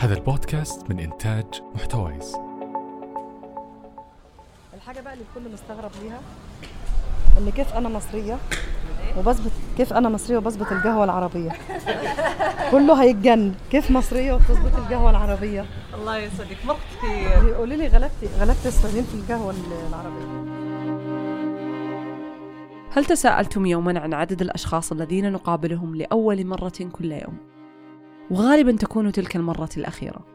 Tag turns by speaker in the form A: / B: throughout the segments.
A: هذا البودكاست من إنتاج محتويس.
B: الحاجة بقى اللي الكل مستغرب ليها إن كيف أنا مصرية وبظبط كيف أنا مصرية وبظبط القهوة العربية؟ كله هيتجن. كيف مصرية وبتظبط القهوة العربية؟
C: الله يسعدك. مرة كثير
B: بيقولوا لي غلبتي غلبت السعوديين في القهوة العربية.
C: هل تساءلتم يوما عن عدد الأشخاص الذين نقابلهم لأول مرة كل يوم؟ وغالبا تكون تلك المرة الأخيرة.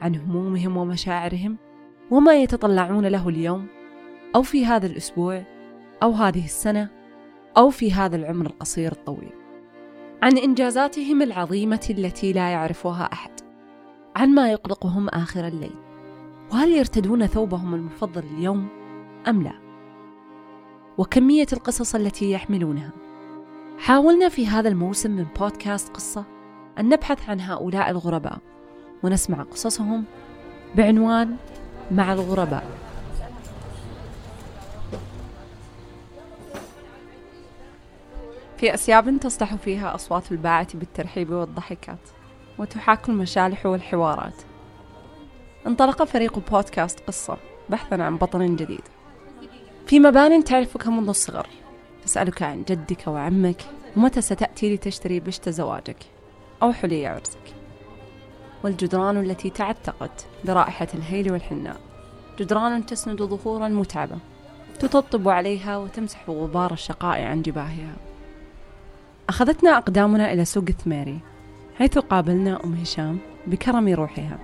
C: عن همومهم ومشاعرهم وما يتطلعون له اليوم أو في هذا الأسبوع أو هذه السنة أو في هذا العمر القصير الطويل. عن إنجازاتهم العظيمة التي لا يعرفها أحد. عن ما يقلقهم آخر الليل. وهل يرتدون ثوبهم المفضل اليوم أم لا؟ وكمية القصص التي يحملونها. حاولنا في هذا الموسم من بودكاست قصة أن نبحث عن هؤلاء الغرباء ونسمع قصصهم بعنوان مع الغرباء. في أسياب تصلح فيها أصوات الباعة بالترحيب والضحكات وتحاك المشالح والحوارات. انطلق فريق بودكاست قصة بحثا عن بطل جديد. في مبان تعرفك منذ الصغر تسألك عن جدك وعمك ومتى ستأتي لتشتري بشت زواجك؟ أو حلي عرسك. والجدران التي تعتقد برائحة الهيل والحناء. جدران تسند ظهورا متعبة تطبطب عليها وتمسح غبار الشقاء عن جباهها. أخذتنا أقدامنا إلى سوق ثميري حيث قابلنا أم هشام بكرم روحها.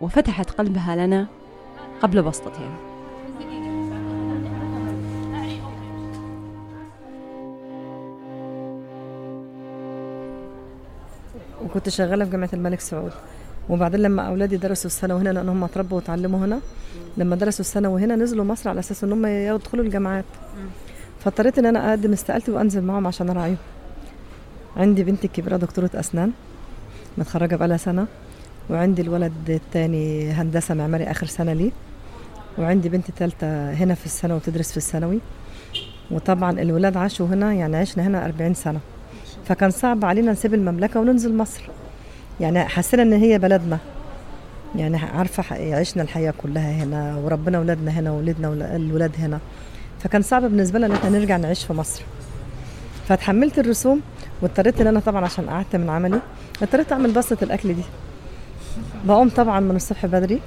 C: وفتحت قلبها لنا قبل بسطتها.
B: وكنت شغالة في جامعة الملك سعود. وبعدين لما أولادي درسوا الثانوي هنا لأن هم اتربوا وتعلموا هنا لما درسوا الثانوي هنا نزلوا مصر على أساس إن هم يدخلوا الجامعات. فاضطريت إن أنا أقدم استقالتي وأنزل معاهم عشان أراعيهم. عندي بنتي الكبيرة دكتورة أسنان متخرجة بقالها سنة. وعندي الولد الثاني هندسة معماري آخر سنة ليه. وعندي بنتي ثالثه هنا في الثانوي وتدرس في الثانوي. وطبعا الولاد عاشوا هنا يعني عشنا هنا 40 سنة. فكان صعب علينا نسيب المملكة وننزل مصر. يعني حسينا إن هي بلدنا. يعني عارفة عشنا الحياة كلها هنا وربنا اولادنا هنا وولدنا الولاد هنا. فكان صعب بالنسبة لنا إن إحنا نرجع نعيش في مصر. فتحملت الرسوم واضطريت إن أنا طبعا عشان قعدت من عملي اضطريت أعمل بسطة الأكل دي. بقوم طبعا من الصبح بدري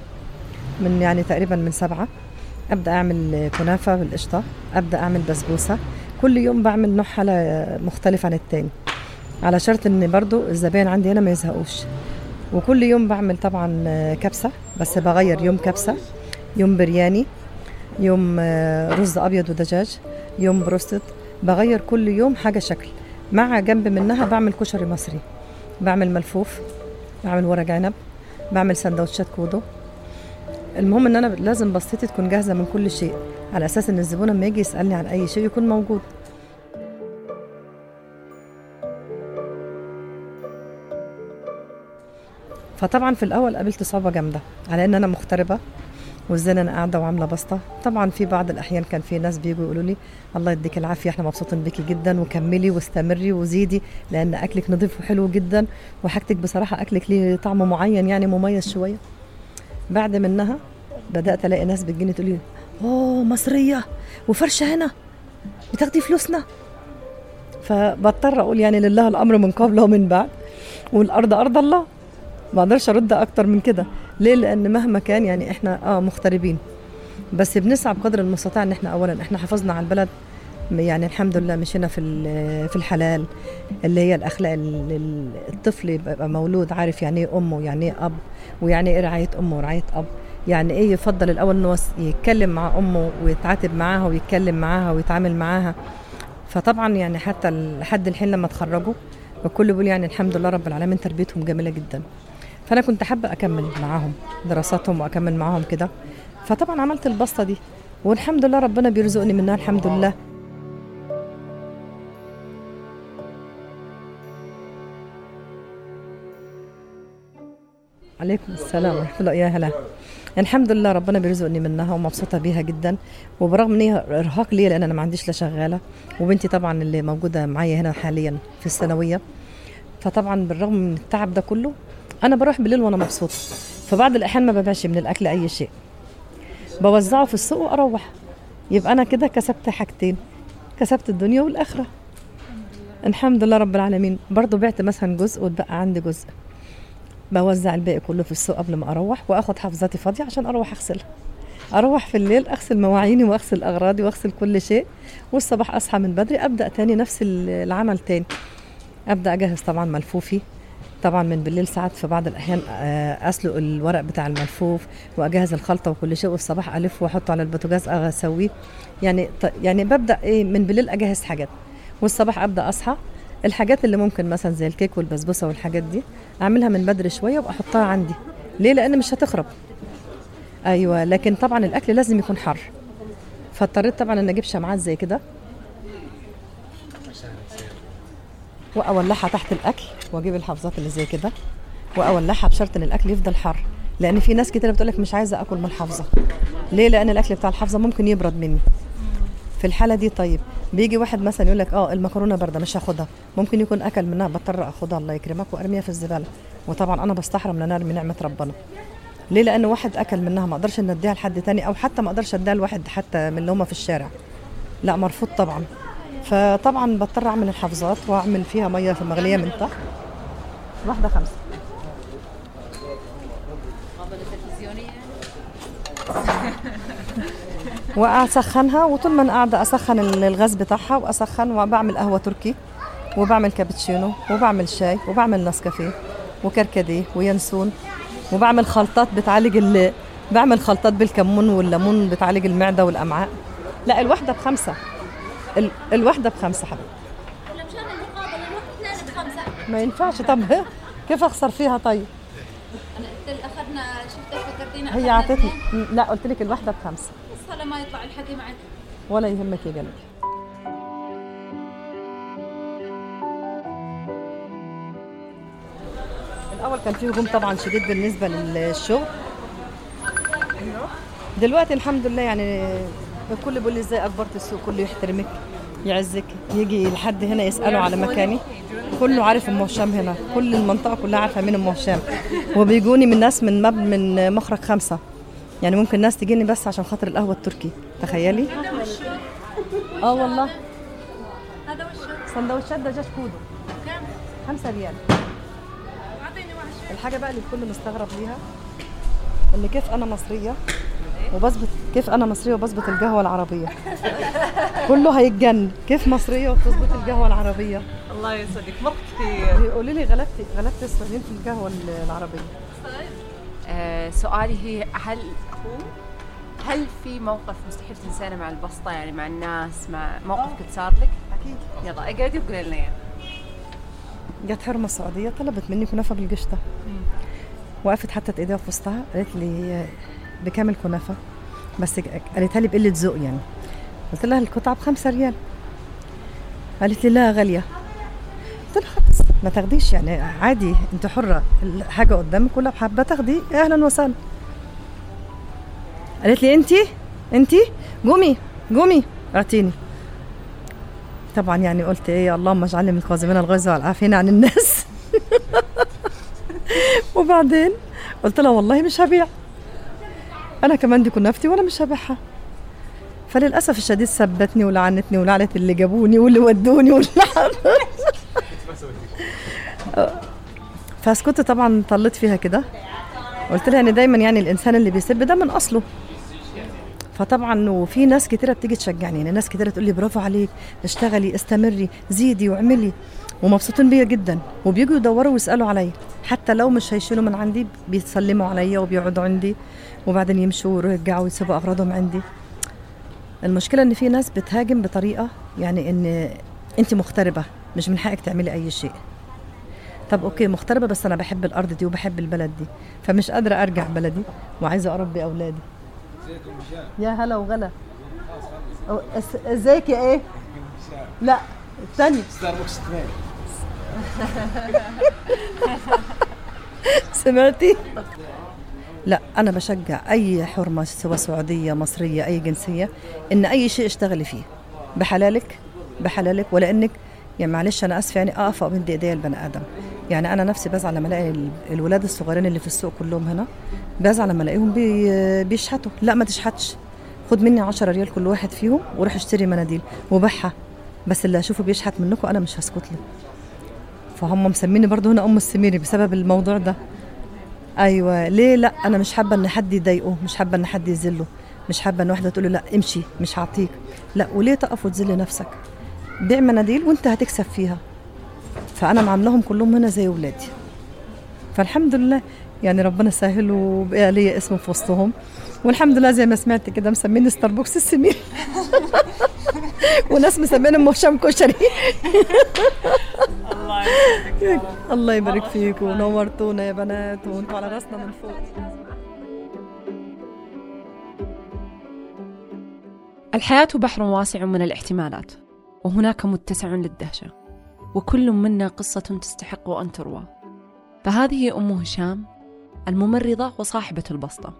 B: من يعني تقريبا من سبعة. أبدأ أعمل كنافة بالقشطة أبدأ أعمل بسبوسة. كل يوم بعمل نوع حلا مختلف عن التاني. على شرط ان برضو الزبائن عندي هنا ما يزهقوش. وكل يوم بعمل طبعا كبسة بس بغير يوم كبسة. يوم برياني يوم رز أبيض ودجاج. يوم بروستد. بغير كل يوم حاجة شكل. مع جنب منها بعمل كشري مصري. بعمل ملفوف. بعمل ورق عنب. بعمل سندوتشات كودو. المهم إن أنا لازم بسطتي تكون جاهزة من كل شيء على أساس إن الزبون لما يجي يسألني عن أي شيء يكون موجود. فطبعا في الأول قابلت صعوبه جامدة على إن أنا مغتربة. وازاي أنا قاعدة وعاملة بسطة. طبعا في بعض الأحيان كان في ناس بيجوا يقولوا لي الله يديك العافية إحنا مبسوطين بيكي جدا وكملي واستمري وزيدي لأن أكلك نظيف وحلو جدا وحاجتك بصراحة أكلك ليه طعم معين يعني مميز شوية. بعد منها بدأت ألاقي ناس بتجيني تقول لي أوه مصرية وفرشة هنا بتاخدي فلوسنا. فبضطر أقول يعني لله الأمر من قبل ومن بعد والأرض أرض الله. ما أقدرش أرد أكتر من كده. ليه؟ لأن مهما كان يعني إحنا آه مغتربين. بس بنسعى بقدر المستطاع إن إحنا اولا إحنا حافظنا على البلد يعني الحمد لله مشينا في في الحلال اللي هي الأخلاق الطفل يبقى مولود عارف يعني إيه أمه ويعني إيه أب ويعني إيه رعاية أمه ورعاية أب. يعني إيه يفضل الأول انه يتكلم مع أمه ويتعاتب معاها ويتكلم معاها ويتعامل معاها. فطبعا يعني حتى لحد الحين لما اتخرجوا الكل بيقول يعني الحمد لله رب العالمين تربيتهم جميلة جدا. فأنا كنت حابه أكمل معاهم دراساتهم وأكمل معاهم كده. فطبعا عملت البسطة دي والحمد لله ربنا بيرزقني منها الحمد لله. عليكم السلام ورحمة الله. يا هلا. الحمد لله ربنا بيرزقني منها ومبسوطة بيها جدا. وبرغم ان هي إرهاق ليا لأن أنا ما عنديش لا شغالة. وبنتي طبعا اللي موجودة معايا هنا حاليا في الثانوية. فطبعا بالرغم من التعب ده كله أنا بروح بالليل وأنا مبسوطة. فبعض الأحيان ما ببيعش من الأكل أي شيء. بوزعه في السوق وأروح. يبقى أنا كده كسبت حاجتين. كسبت الدنيا والآخرة. الحمد لله رب العالمين. برضو بعت مثلا جزء واتبقى عندي جزء. بوزع الباقي كله في السوق قبل ما أروح وآخد حافظاتي فاضية عشان أروح اغسلها أروح في الليل أغسل مواعيني وأغسل أغراضي وأغسل كل شيء. والصباح أصحى من بدري أبدأ تاني نفس العمل تاني. أبدأ أجهز طبعا ملفوفي. طبعا من بالليل ساعات في بعض الأحيان آه، أسلق الورق بتاع الملفوف وأجهز الخلطة وكل شيء والصباح ألف وأحطه على البوتاجاز أسويه. يعني يعني ببدأ إيه من بالليل أجهز حاجات والصباح أبدأ أصحى. الحاجات اللي ممكن مثلا زي الكيك والبسبوسة والحاجات دي أعملها من بدري شوية وأحطها عندي. ليه؟ لأن مش هتخرب. أيوه لكن طبعا الأكل لازم يكون حر فاضطريت طبعا إن أجيب شمعات زي كده. وأولعها تحت الأكل. واجيب الحافظات اللي زي كده وأولعها بشرط إن الأكل يفضل حر لأن في ناس كتير بتقول لك مش عايزة أكل من الحافظة. ليه؟ لأن الأكل بتاع الحافظة ممكن يبرد مني. في الحالة دي طيب بيجي واحد مثلا يقول لك آه المكرونة باردة مش هاخدها. ممكن يكون أكل منها بضطر أخدها الله يكرمك وأرميها في الزبالة. وطبعا أنا بستحرم ان أنا أرمي نعمة ربنا. ليه؟ لأن واحد أكل منها ما أقدرش إن أديها لحد تاني أو حتى ما أقدرش أديها لواحد حتى من اللي هم في الشارع. لا مرفوض طبعا. فطبعا بضطر أعمل الحافظات وأعمل فيها مية في مغلية من تحت. واحدة خمسة. وأسخنها وطول ما أنا قاعدة أسخن الغاز بتاعها وأسخن وبعمل قهوة تركي وبعمل كابتشينو وبعمل شاي وبعمل نسكافيه وكركديه وينسون وبعمل خلطات بتعالج ال... بعمل خلطات بالكمون والليمون بتعالج المعدة والأمعاء. لا الواحدة بخمسة. ال... الواحدة بخمسة حبيبي ما ينفعش. طب كيف أخسر فيها؟ طيب.
D: أنا قلت أخذنا شفتك فكرتينا
B: هي
D: أعطتني.
B: لا قلت لك الواحدة بخمسة.
D: بس هلا ما يطلع الحكي معك.
B: ولا يهمك يا قلبي. الأول كان في هجوم طبعا شديد بالنسبة للشغل. دلوقتي الحمد لله يعني الكل بيقول لي إزاي أكبرت السوق كله يحترمك. يعزك يجي لحد هنا يسالوا على مكاني. كله عارف أم هشام هنا كل المنطقة كلها عارفة مين أم هشام. وبيجوني من ناس من مب من مخرج خمسة. يعني ممكن ناس تجيني بس عشان خاطر القهوة التركي. تخيلي؟ آه والله.
D: هذا وش
B: سندوتشات دجاج كودو.
D: كم؟
B: خمسة ريال. الحاجة بقى اللي الكل مستغرب ليها إن كيف أنا مصرية؟ وبظبط كيف أنا مصرية وبظبط القهوة العربية. كله هيتجن. كيف مصرية وبتظبط القهوة العربية؟
C: الله يسعدك. مرة كثير
B: بيقولوا لي غلبتي غلبت السعوديين في القهوة العربية.
C: آه سؤالي هي هل هل في موقف مستحيل تنسانه مع البسطة؟ يعني مع الناس مع موقف قد صار لك؟
B: أكيد.
C: يلا اقعدي وقولي لنا. اياه
B: جت حرمة السعودية طلبت مني كنافة بالقشطة. وقفت حطت إيديها في وسطها قالت لي بكامل كنافة. بس قالتها لي بقلة ذوق يعني. قلت لها القطعة بخمسة ريال. قالت لي لا غالية. قلت لها خلاص ما تاخديش يعني. عادي انت حرة. الحاجة قدامك كلها بحبة تاخدي. أهلا وسهلا. قالت لي أنتي؟ أنتي؟ قومي قومي أعطيني. طبعا يعني قلت إيه اللهم اجعلني من الكاظمين الغيظ والعافين عن الناس. وبعدين قلت لها والله مش هبيع. أنا كمان دي كنافتي وأنا مش هبيعها فللأسف الشديد سبتني ولعنتني ولعنت اللي جابوني واللي ودوني واللي فسكت طبعا طلت فيها كده. قلت لها إن دايما يعني الإنسان اللي بيسب ده من أصله. فطبعا وفي ناس كتيرة بتيجي تشجعني. يعني ناس كتيرة تقول لي برافو عليك اشتغلي استمري زيدي واعملي. ومبسوطين بيا جدا. وبيجوا يدوروا ويسألوا عليا. حتى لو مش هيشيلوا من عندي بيسلموا عليا وبيقعدوا عندي. وبعدين يمشوا ويرجعوا ويسيبوا أغراضهم عندي. المشكلة إن في ناس بتهاجم بطريقة يعني إن أنت مغتربة. مش من حقك تعملي أي شيء. طب أوكي مغتربة بس أنا بحب الأرض دي وبحب البلد دي. فمش قادرة أرجع بلدي وعايزة أربي أولادي. يا هلا وغلا. إزيك يا إيه؟ لا الثاني.
E: ستاربكس
B: سمعتي؟ لا أنا بشجع أي حرمة سواء سعودية مصرية أي جنسية إن أي شيء اشتغلي فيه. بحلالك بحلالك ولا انك يعني معلش أنا آسفة يعني اقف وامد إيديا البني آدم. يعني أنا نفسي بزعل لما ألاقي ال- الولاد الصغيرين اللي في السوق كلهم هنا بزعل لما ألاقيهم بي بيشحتوا. لا ما تشحتش. خد مني 10 ريال كل واحد فيهم وروح اشتري مناديل وبيعها. بس اللي أشوفه بيشحت منكم أنا مش هسكت له. فهم مسميني برضو هنا أم السميري بسبب الموضوع ده. أيوه. ليه؟ لا أنا مش حابة إن حد يضايقه مش حابة إن حد يذله مش حابة إن واحدة تقول له لا امشي مش هعطيك. لا وليه تقف وتذل نفسك؟ بيع مناديل وأنت هتكسب فيها. فأنا معاملهم كلهم هنا زي ولادي. فالحمد لله يعني ربنا سهل وبقى لي اسم في وسطهم. والحمد لله زي ما سمعت كده مسميني ستاربكس السمير وناس مسميني ام هشام كشري. الله يبارك فيكم. ونورتونا يا بنات وانتوا على راسنا من فوق.
C: الحياة بحر واسع من الاحتمالات وهناك متسع للدهشة وكل منا قصة تستحق أن تروى. فهذه أم هشام الممرضة وصاحبة البسطة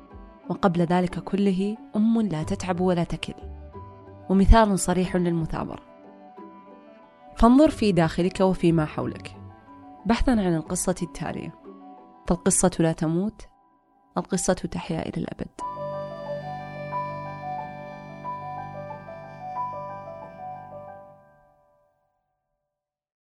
C: وقبل ذلك كله أم لا تتعب ولا تكل. ومثال صريح للمثابرة. فانظر في داخلك وفيما حولك. بحثا عن القصة التالية. فالقصة لا تموت القصة تحيا إلى الأبد.